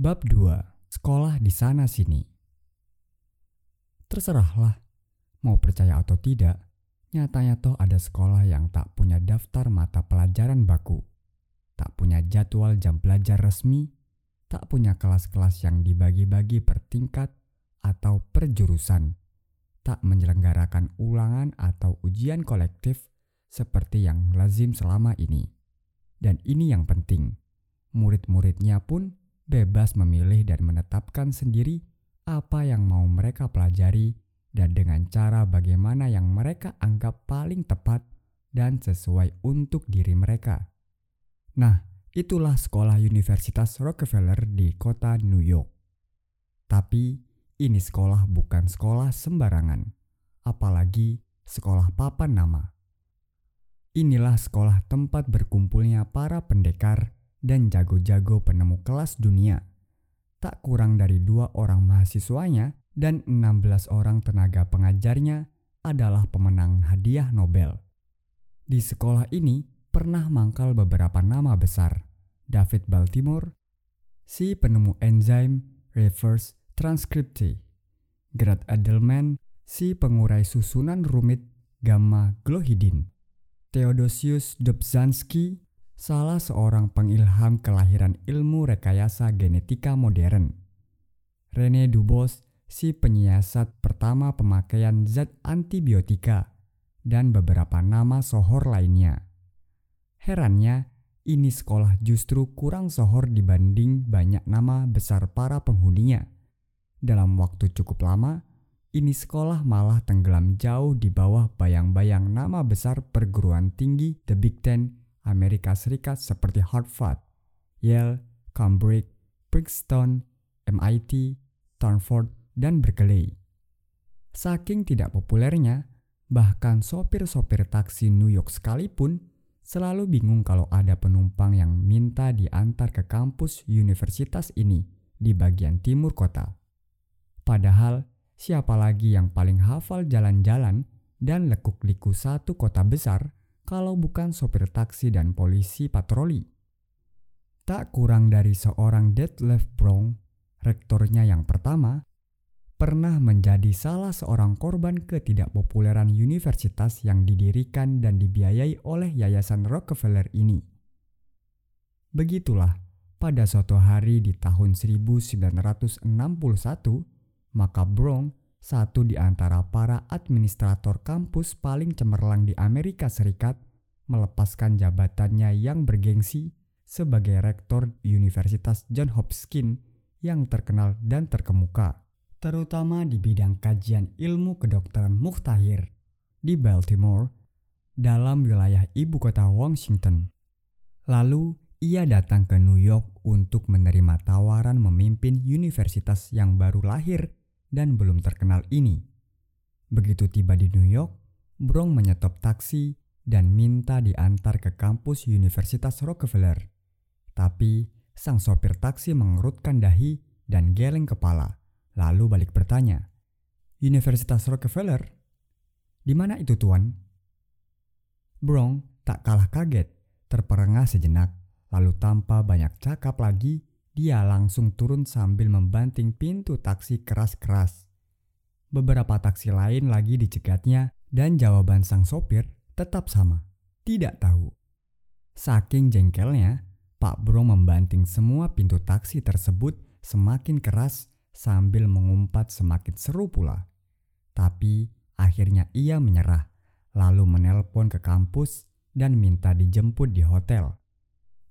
Bab 2. Sekolah di sana sini. Terserahlah, mau percaya atau tidak, nyatanya toh ada sekolah yang tak punya daftar mata pelajaran baku, tak punya jadwal jam belajar resmi, tak punya kelas-kelas yang dibagi-bagi per tingkat atau per jurusan, tak menyelenggarakan ulangan atau ujian kolektif seperti yang lazim selama ini. Dan ini yang penting, murid-muridnya pun bebas memilih dan menetapkan sendiri apa yang mau mereka pelajari dan dengan cara bagaimana yang mereka anggap paling tepat dan sesuai untuk diri mereka. Nah, itulah sekolah Universitas Rockefeller di kota New York. Tapi ini sekolah bukan sekolah sembarangan, apalagi sekolah papan nama. Inilah sekolah tempat berkumpulnya para pendekar dan jago-jago penemu kelas dunia. Tak kurang dari dua orang mahasiswanya dan 16 orang tenaga pengajarnya adalah pemenang hadiah Nobel. Di sekolah ini pernah mangkal beberapa nama besar. David Baltimore, si penemu enzim reverse transcriptase. Grad Edelman, si pengurai susunan rumit gamma glohidin. Theodosius Dobzhansky, salah seorang pengilham kelahiran ilmu rekayasa genetika modern. Rene Dubos, si penyiasat pertama pemakaian zat antibiotika, dan beberapa nama sohor lainnya. Herannya, ini sekolah justru kurang sohor dibanding banyak nama besar para penghuninya. Dalam waktu cukup lama, ini sekolah malah tenggelam jauh di bawah bayang-bayang nama besar perguruan tinggi The Big Ten Amerika Serikat seperti Harvard, Yale, Cambridge, Princeton, MIT, Stanford, dan Berkeley. Saking tidak populernya, bahkan sopir-sopir taksi New York sekalipun selalu bingung kalau ada penumpang yang minta diantar ke kampus universitas ini di bagian timur kota. Padahal, siapa lagi yang paling hafal jalan-jalan dan lekuk-liku satu kota besar kalau bukan sopir taksi dan polisi patroli. Tak kurang dari seorang Detlef Brown, rektornya yang pertama, pernah menjadi salah seorang korban ketidakpopuleran universitas yang didirikan dan dibiayai oleh Yayasan Rockefeller ini. Begitulah, pada suatu hari di tahun 1961, maka Brown satu di antara para administrator kampus paling cemerlang di Amerika Serikat, melepaskan jabatannya yang bergengsi sebagai rektor Universitas John Hopkins yang terkenal dan terkemuka, terutama di bidang kajian ilmu kedokteran muhtahir di Baltimore dalam wilayah ibu kota Washington. Lalu ia datang ke New York untuk menerima tawaran memimpin universitas yang baru lahir dan belum terkenal ini. Begitu tiba di New York, Brong menyetop taksi dan minta diantar ke kampus Universitas Rockefeller. Tapi sang sopir taksi mengerutkan dahi dan geleng kepala, lalu balik bertanya, Universitas Rockefeller? Di mana itu tuan? Brong tak kalah kaget, terperengah sejenak, lalu tanpa banyak cakap lagi, dia langsung turun sambil membanting pintu taksi keras-keras. Beberapa taksi lain lagi dicegatnya dan jawaban sang sopir tetap sama, tidak tahu. Saking jengkelnya, Pak Bro membanting semua pintu taksi tersebut semakin keras sambil mengumpat semakin seru pula. Tapi akhirnya ia menyerah, lalu menelpon ke kampus dan minta dijemput di hotel.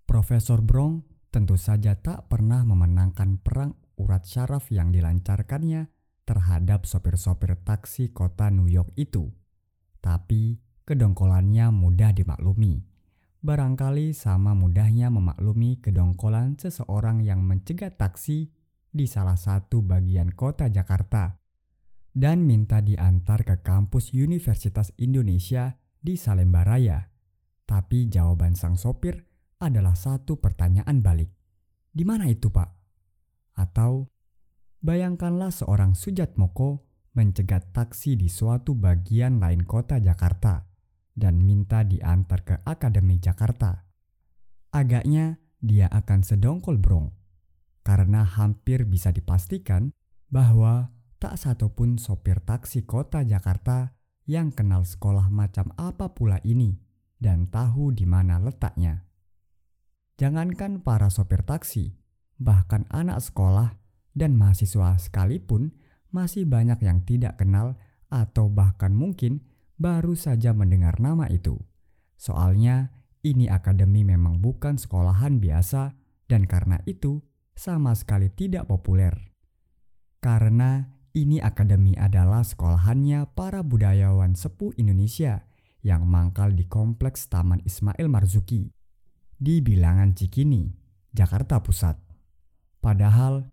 Profesor Brong tentu saja tak pernah memenangkan perang urat syaraf yang dilancarkannya terhadap sopir-sopir taksi kota New York itu. Tapi kedongkolannya mudah dimaklumi. Barangkali sama mudahnya memaklumi kedongkolan seseorang yang mencegat taksi di salah satu bagian kota Jakarta dan minta diantar ke kampus Universitas Indonesia di Salemba Raya. Tapi jawaban sang sopir adalah satu pertanyaan balik. Di mana itu, Pak? Atau bayangkanlah seorang Sujat Moko mencegat taksi di suatu bagian lain kota Jakarta dan minta diantar ke Akademi Jakarta. Agaknya dia akan sedongkol brong. karena hampir bisa dipastikan bahwa tak satupun sopir taksi kota Jakarta yang kenal sekolah macam apa pula ini dan tahu di mana letaknya. Jangankan para sopir taksi, bahkan anak sekolah dan mahasiswa sekalipun masih banyak yang tidak kenal atau bahkan mungkin baru saja mendengar nama itu. Soalnya ini akademi memang bukan sekolahan biasa dan karena itu sama sekali tidak populer. Karena ini akademi adalah sekolahannya para budayawan sepuh Indonesia yang mangkal di Kompleks Taman Ismail Marzuki di bilangan Cikini, Jakarta Pusat. Padahal,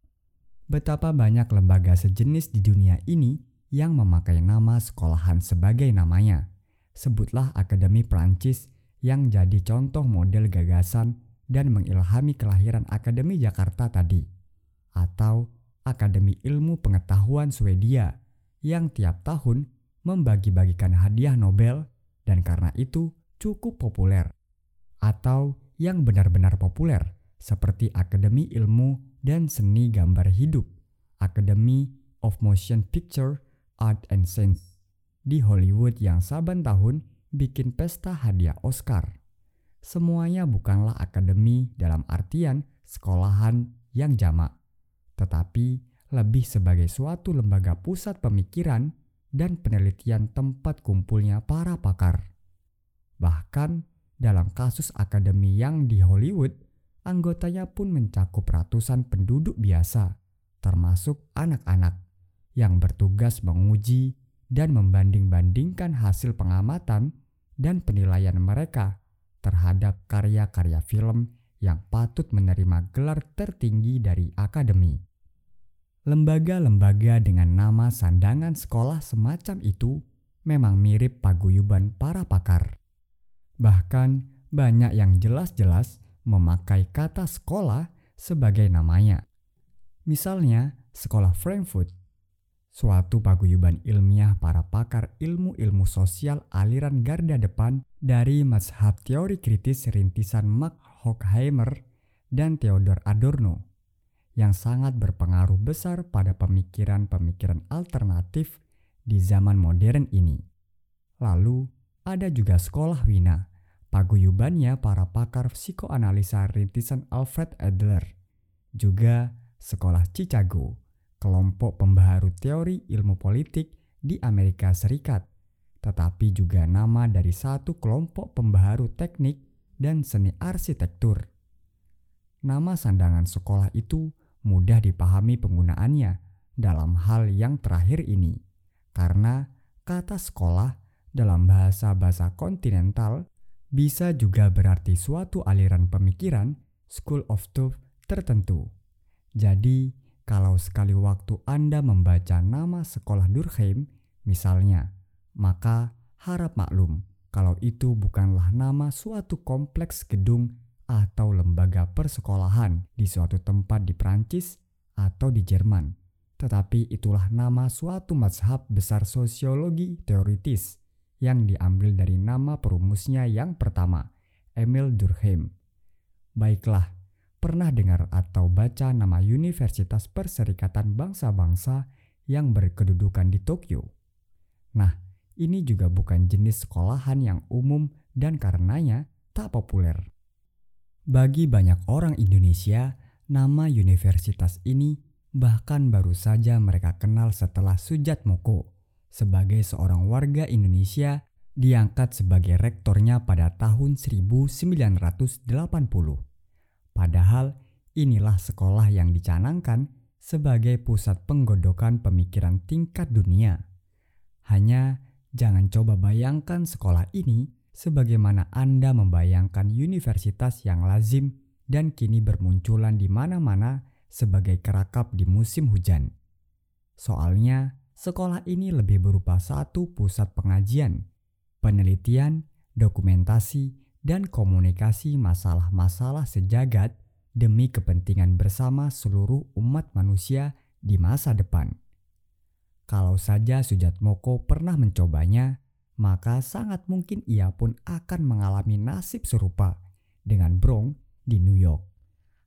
betapa banyak lembaga sejenis di dunia ini yang memakai nama sekolahan sebagai namanya. Sebutlah Akademi Prancis yang jadi contoh model gagasan dan mengilhami kelahiran Akademi Jakarta tadi, atau Akademi Ilmu Pengetahuan Swedia yang tiap tahun membagi-bagikan hadiah Nobel dan karena itu cukup populer, atau yang benar-benar populer seperti Akademi Ilmu dan Seni Gambar Hidup, Academy of Motion Picture, Art and Science di Hollywood yang saban tahun bikin pesta hadiah Oscar semuanya bukanlah akademi dalam artian sekolahan yang jamak, tetapi lebih sebagai suatu lembaga pusat pemikiran dan penelitian tempat kumpulnya para pakar. Bahkan dalam kasus akademi yang di Hollywood, anggotanya pun mencakup ratusan penduduk biasa, termasuk anak-anak, yang bertugas menguji dan membanding-bandingkan hasil pengamatan dan penilaian mereka terhadap karya-karya film yang patut menerima gelar tertinggi dari akademi. Lembaga-lembaga dengan nama sandangan sekolah semacam itu memang mirip paguyuban para pakar. Bahkan banyak yang jelas-jelas memakai kata sekolah sebagai namanya. Misalnya, sekolah Frankfurt suatu paguyuban ilmiah para pakar ilmu-ilmu sosial aliran garda depan dari mazhab teori kritis rintisan Max Horkheimer dan Theodor Adorno yang sangat berpengaruh besar pada pemikiran-pemikiran alternatif di zaman modern ini. Lalu, ada juga sekolah Wina, paguyubannya para pakar psikoanalisa rintisan Alfred Adler, juga sekolah Chicago, kelompok pembaharu teori ilmu politik di Amerika Serikat, tetapi juga nama dari satu kelompok pembaharu teknik dan seni arsitektur. Nama sandangan sekolah itu mudah dipahami penggunaannya dalam hal yang terakhir ini, karena kata sekolah dalam bahasa-bahasa kontinental bisa juga berarti suatu aliran pemikiran school of thought tertentu. Jadi, kalau sekali waktu Anda membaca nama sekolah Durkheim, misalnya, maka harap maklum kalau itu bukanlah nama suatu kompleks gedung atau lembaga persekolahan di suatu tempat di Prancis atau di Jerman, tetapi itulah nama suatu mazhab besar sosiologi teoritis yang diambil dari nama perumusnya yang pertama, Emil Durkheim. Baiklah, pernah dengar atau baca nama Universitas Perserikatan Bangsa-Bangsa yang berkedudukan di Tokyo? Nah, ini juga bukan jenis sekolahan yang umum dan karenanya tak populer. Bagi banyak orang Indonesia, nama universitas ini bahkan baru saja mereka kenal setelah Sujat Moko sebagai seorang warga Indonesia diangkat sebagai rektornya pada tahun 1980. Padahal inilah sekolah yang dicanangkan sebagai pusat penggodokan pemikiran tingkat dunia. Hanya jangan coba bayangkan sekolah ini sebagaimana Anda membayangkan universitas yang lazim dan kini bermunculan di mana-mana sebagai kerakap di musim hujan. Soalnya, sekolah ini lebih berupa satu pusat pengajian, penelitian, dokumentasi, dan komunikasi masalah-masalah sejagat demi kepentingan bersama seluruh umat manusia di masa depan. Kalau saja Sujat Moko pernah mencobanya, maka sangat mungkin ia pun akan mengalami nasib serupa dengan Bronx di New York.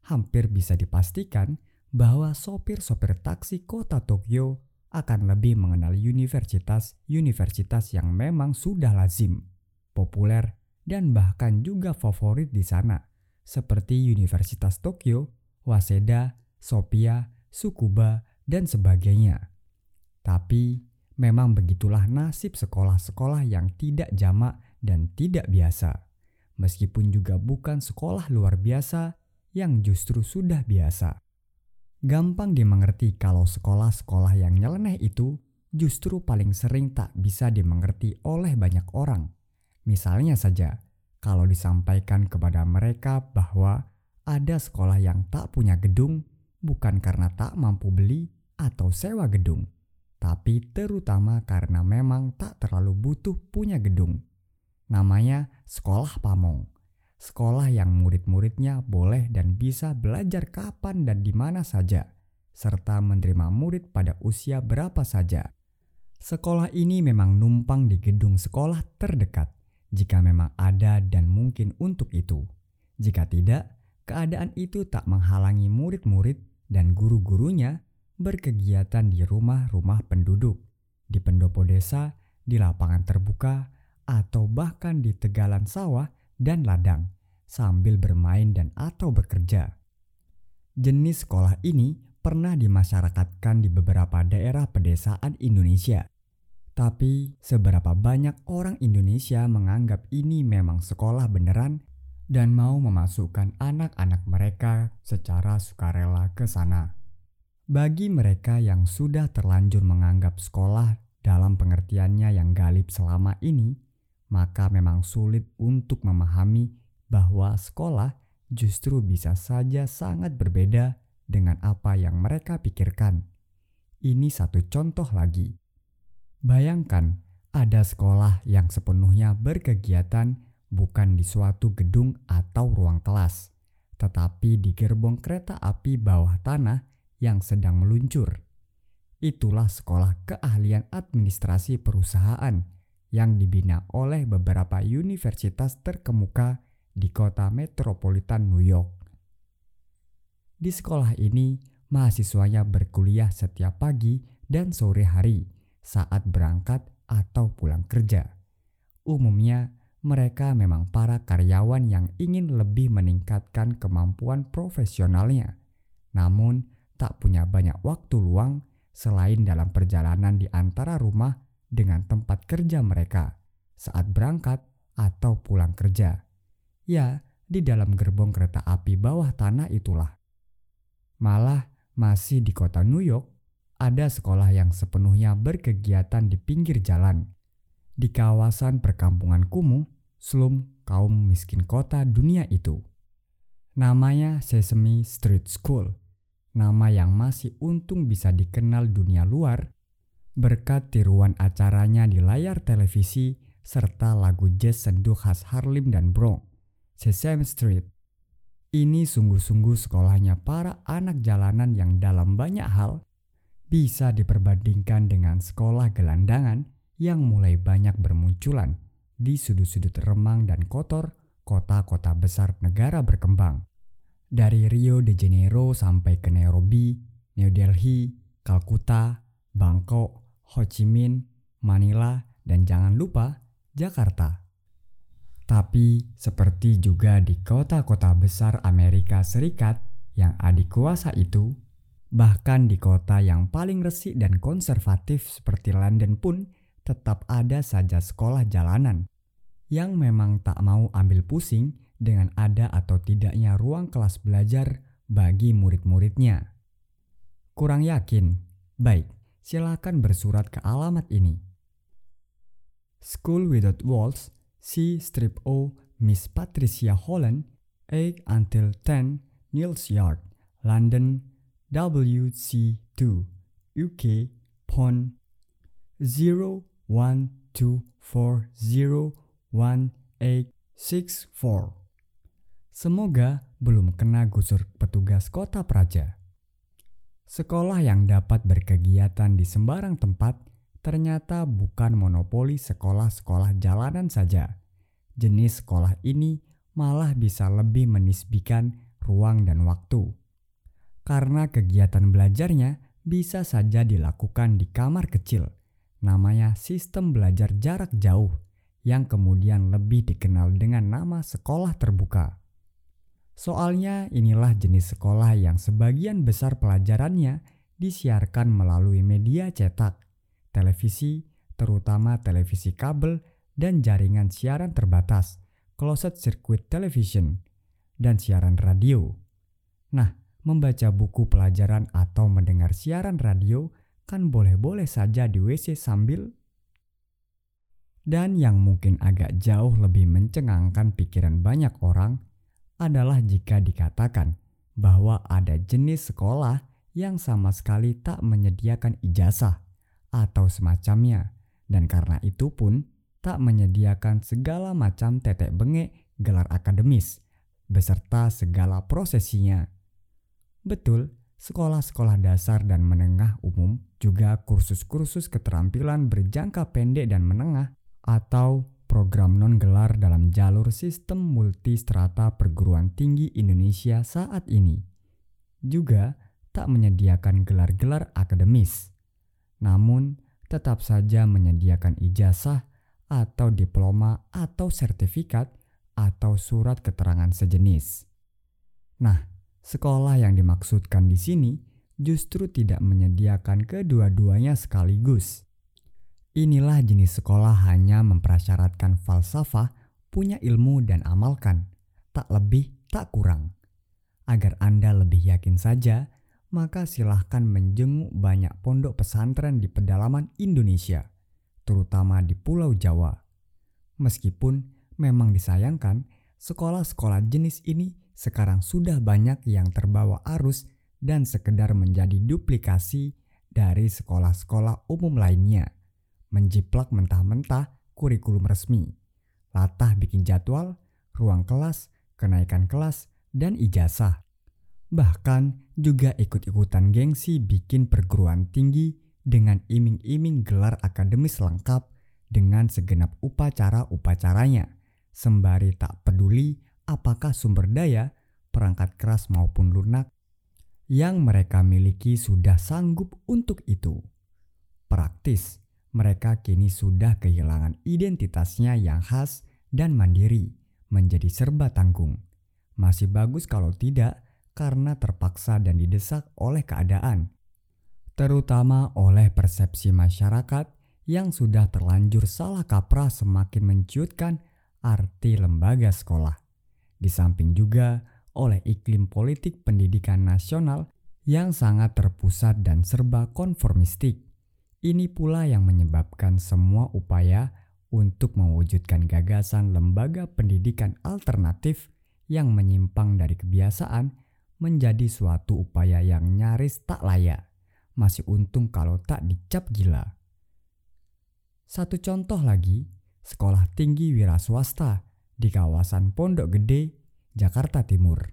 Hampir bisa dipastikan bahwa sopir-sopir taksi kota Tokyo akan lebih mengenal universitas-universitas yang memang sudah lazim, populer, dan bahkan juga favorit di sana, seperti Universitas Tokyo, Waseda, Sophia, Tsukuba, dan sebagainya. Tapi memang begitulah nasib sekolah-sekolah yang tidak jamak dan tidak biasa. Meskipun juga bukan sekolah luar biasa yang justru sudah biasa. Gampang dimengerti kalau sekolah-sekolah yang nyeleneh itu justru paling sering tak bisa dimengerti oleh banyak orang. Misalnya saja, kalau disampaikan kepada mereka bahwa ada sekolah yang tak punya gedung bukan karena tak mampu beli atau sewa gedung, tapi terutama karena memang tak terlalu butuh punya gedung. Namanya Sekolah Pamong sekolah yang murid-muridnya boleh dan bisa belajar kapan dan di mana saja, serta menerima murid pada usia berapa saja. Sekolah ini memang numpang di gedung sekolah terdekat, jika memang ada dan mungkin untuk itu. Jika tidak, keadaan itu tak menghalangi murid-murid dan guru-gurunya berkegiatan di rumah-rumah penduduk, di pendopo desa, di lapangan terbuka, atau bahkan di tegalan sawah dan ladang sambil bermain dan atau bekerja. Jenis sekolah ini pernah dimasyarakatkan di beberapa daerah pedesaan Indonesia. Tapi seberapa banyak orang Indonesia menganggap ini memang sekolah beneran dan mau memasukkan anak-anak mereka secara sukarela ke sana. Bagi mereka yang sudah terlanjur menganggap sekolah dalam pengertiannya yang galib selama ini, maka memang sulit untuk memahami bahwa sekolah justru bisa saja sangat berbeda dengan apa yang mereka pikirkan. Ini satu contoh lagi. Bayangkan ada sekolah yang sepenuhnya berkegiatan bukan di suatu gedung atau ruang kelas, tetapi di gerbong kereta api bawah tanah yang sedang meluncur. Itulah sekolah keahlian administrasi perusahaan yang dibina oleh beberapa universitas terkemuka di kota metropolitan New York. Di sekolah ini, mahasiswanya berkuliah setiap pagi dan sore hari saat berangkat atau pulang kerja. Umumnya, mereka memang para karyawan yang ingin lebih meningkatkan kemampuan profesionalnya, namun tak punya banyak waktu luang selain dalam perjalanan di antara rumah dengan tempat kerja mereka saat berangkat atau pulang kerja. Ya, di dalam gerbong kereta api bawah tanah itulah. Malah masih di kota New York, ada sekolah yang sepenuhnya berkegiatan di pinggir jalan. Di kawasan perkampungan kumuh, slum kaum miskin kota dunia itu. Namanya Sesame Street School, nama yang masih untung bisa dikenal dunia luar berkat tiruan acaranya di layar televisi serta lagu jazz sendu khas Harlem dan Bronx, Sesame Street. Ini sungguh-sungguh sekolahnya para anak jalanan yang dalam banyak hal bisa diperbandingkan dengan sekolah gelandangan yang mulai banyak bermunculan di sudut-sudut remang dan kotor kota-kota besar negara berkembang. Dari Rio de Janeiro sampai ke Nairobi, New Delhi, Kalkuta, Bangkok, Ho Chi Minh, Manila, dan jangan lupa Jakarta. Tapi seperti juga di kota-kota besar Amerika Serikat yang adik kuasa itu, bahkan di kota yang paling resik dan konservatif seperti London pun tetap ada saja sekolah jalanan yang memang tak mau ambil pusing dengan ada atau tidaknya ruang kelas belajar bagi murid-muridnya. Kurang yakin? Baik, silakan bersurat ke alamat ini. School Without Walls, C Strip O, Miss Patricia Holland, 8 until 10, Niels Yard, London, WC2, UK, PON 012401864. Semoga belum kena gusur petugas kota Praja. Sekolah yang dapat berkegiatan di sembarang tempat ternyata bukan monopoli sekolah-sekolah jalanan saja. Jenis sekolah ini malah bisa lebih menisbikan ruang dan waktu. karena kegiatan belajarnya bisa saja dilakukan di kamar kecil, namanya sistem belajar jarak jauh, yang kemudian lebih dikenal dengan nama sekolah terbuka. Soalnya, inilah jenis sekolah yang sebagian besar pelajarannya disiarkan melalui media cetak, televisi, terutama televisi kabel dan jaringan siaran terbatas, closed circuit television, dan siaran radio. Nah, membaca buku pelajaran atau mendengar siaran radio kan boleh-boleh saja di WC sambil dan yang mungkin agak jauh lebih mencengangkan pikiran banyak orang adalah jika dikatakan bahwa ada jenis sekolah yang sama sekali tak menyediakan ijazah atau semacamnya dan karena itu pun tak menyediakan segala macam tetek bengek gelar akademis beserta segala prosesinya. Betul, sekolah-sekolah dasar dan menengah umum juga kursus-kursus keterampilan berjangka pendek dan menengah atau program non-gelar dalam jalur sistem multistrata perguruan tinggi Indonesia saat ini. Juga tak menyediakan gelar-gelar akademis. Namun, tetap saja menyediakan ijazah atau diploma atau sertifikat atau surat keterangan sejenis. Nah, sekolah yang dimaksudkan di sini justru tidak menyediakan kedua-duanya sekaligus. Inilah jenis sekolah hanya mempersyaratkan falsafah, punya ilmu dan amalkan, tak lebih tak kurang. Agar Anda lebih yakin saja maka silahkan menjenguk banyak pondok pesantren di pedalaman Indonesia, terutama di Pulau Jawa. Meskipun memang disayangkan, sekolah-sekolah jenis ini sekarang sudah banyak yang terbawa arus dan sekedar menjadi duplikasi dari sekolah-sekolah umum lainnya, menjiplak mentah-mentah kurikulum resmi, latah bikin jadwal, ruang kelas, kenaikan kelas, dan ijazah. Bahkan juga ikut-ikutan gengsi bikin perguruan tinggi dengan iming-iming gelar akademis lengkap dengan segenap upacara-upacaranya, sembari tak peduli apakah sumber daya, perangkat keras maupun lunak yang mereka miliki sudah sanggup untuk itu. Praktis, mereka kini sudah kehilangan identitasnya yang khas dan mandiri, menjadi serba tanggung. Masih bagus kalau tidak, karena terpaksa dan didesak oleh keadaan, terutama oleh persepsi masyarakat yang sudah terlanjur salah kaprah semakin menciutkan arti lembaga sekolah. Di samping juga oleh iklim politik pendidikan nasional yang sangat terpusat dan serba konformistik. Ini pula yang menyebabkan semua upaya untuk mewujudkan gagasan lembaga pendidikan alternatif yang menyimpang dari kebiasaan menjadi suatu upaya yang nyaris tak layak. Masih untung kalau tak dicap gila. Satu contoh lagi, sekolah tinggi wira swasta di kawasan Pondok Gede, Jakarta Timur.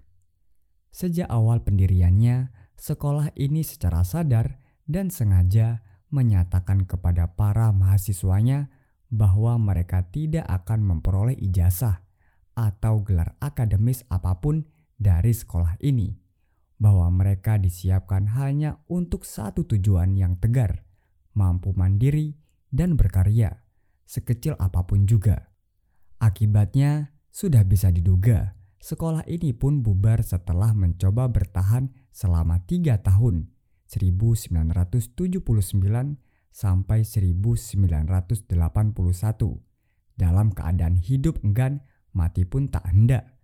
Sejak awal pendiriannya, sekolah ini secara sadar dan sengaja menyatakan kepada para mahasiswanya bahwa mereka tidak akan memperoleh ijazah atau gelar akademis apa pun dari sekolah ini bahwa mereka disiapkan hanya untuk satu tujuan yang tegar, mampu mandiri dan berkarya, sekecil apa pun juga. Akibatnya, sudah bisa diduga, sekolah ini pun bubar setelah mencoba bertahan selama tiga tahun, 1979 sampai 1981, dalam keadaan hidup enggan, mati pun tak hendak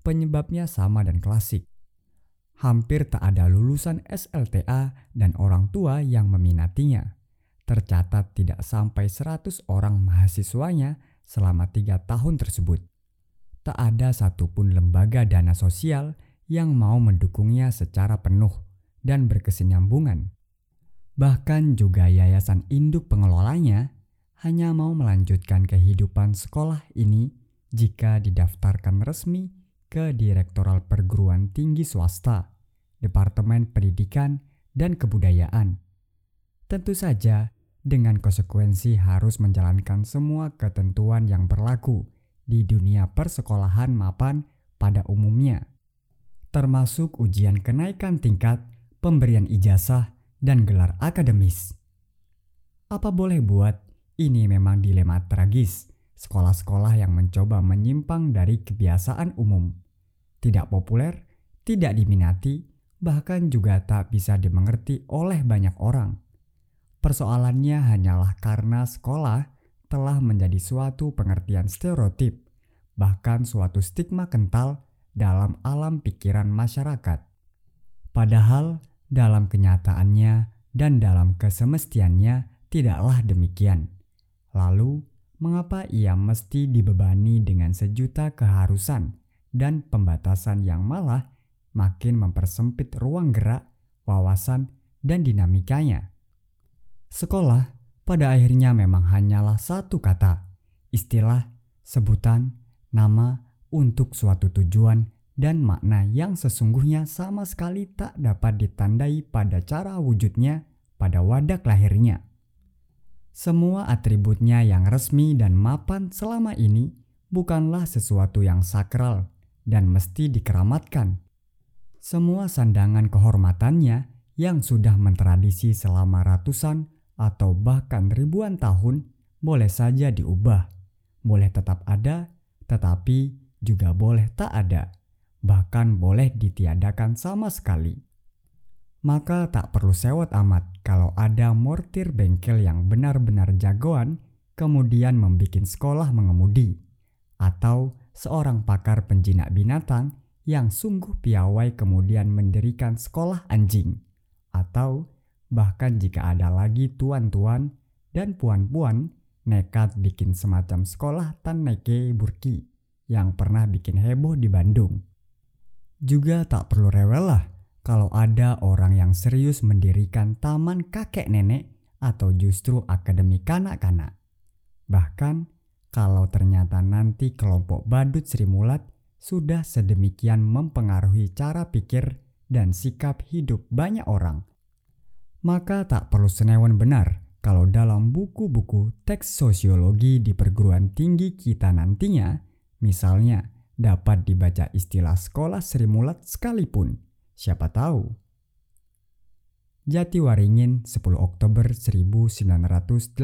Penyebabnya sama dan klasik. Hampir tak ada lulusan SLTA dan orang tua yang meminatinya. Tercatat tidak sampai 100 orang mahasiswanya selama tiga tahun tersebut. Tak ada satupun lembaga dana sosial yang mau mendukungnya secara penuh dan berkesinambungan. Bahkan juga yayasan induk pengelolanya hanya mau melanjutkan kehidupan sekolah ini jika didaftarkan resmi ke Direktoral Perguruan Tinggi Swasta, Departemen Pendidikan dan Kebudayaan. Tentu saja, dengan konsekuensi harus menjalankan semua ketentuan yang berlaku di dunia persekolahan mapan pada umumnya. termasuk ujian kenaikan tingkat, pemberian ijazah, dan gelar akademis. Apa boleh buat, ini memang dilema tragis sekolah-sekolah yang mencoba menyimpang dari kebiasaan umum. Tidak populer, tidak diminati, bahkan juga tak bisa dimengerti oleh banyak orang. Persoalannya hanyalah karena sekolah telah menjadi suatu pengertian stereotip, bahkan suatu stigma kental dalam alam pikiran masyarakat. Padahal dalam kenyataannya dan dalam kesemestiannya tidaklah demikian. Lalu, mengapa ia mesti dibebani dengan sejuta keharusan dan pembatasan yang malah makin mempersempit ruang gerak, wawasan, dan dinamikanya? Sekolah pada akhirnya memang hanyalah satu kata, istilah, sebutan, nama untuk suatu tujuan dan makna yang sesungguhnya sama sekali tak dapat ditandai pada cara wujudnya pada wadah lahirnya. Semua atributnya yang resmi dan mapan selama ini bukanlah sesuatu yang sakral dan mesti dikeramatkan. Semua sandangan kehormatannya yang sudah mentradisi selama ratusan atau bahkan ribuan tahun boleh saja diubah, boleh tetap ada, tetapi juga boleh tak ada, bahkan boleh ditiadakan sama sekali maka tak perlu sewot amat kalau ada mortir bengkel yang benar-benar jagoan kemudian membuat sekolah mengemudi, atau seorang pakar penjinak binatang yang sungguh piawai kemudian mendirikan sekolah anjing, atau bahkan jika ada lagi tuan-tuan dan puan-puan nekat bikin semacam sekolah Taneke Burki yang pernah bikin heboh di Bandung. Juga tak perlu rewel lah kalau ada orang yang serius mendirikan taman kakek nenek atau justru akademi kanak-kanak. Bahkan kalau ternyata nanti kelompok badut Sri Mulat sudah sedemikian mempengaruhi cara pikir dan sikap hidup banyak orang. Maka tak perlu senewan benar kalau dalam buku-buku teks sosiologi di perguruan tinggi kita nantinya, misalnya dapat dibaca istilah sekolah Sri Mulat sekalipun Siapa tahu? Jatiwaringin 10 Oktober 1980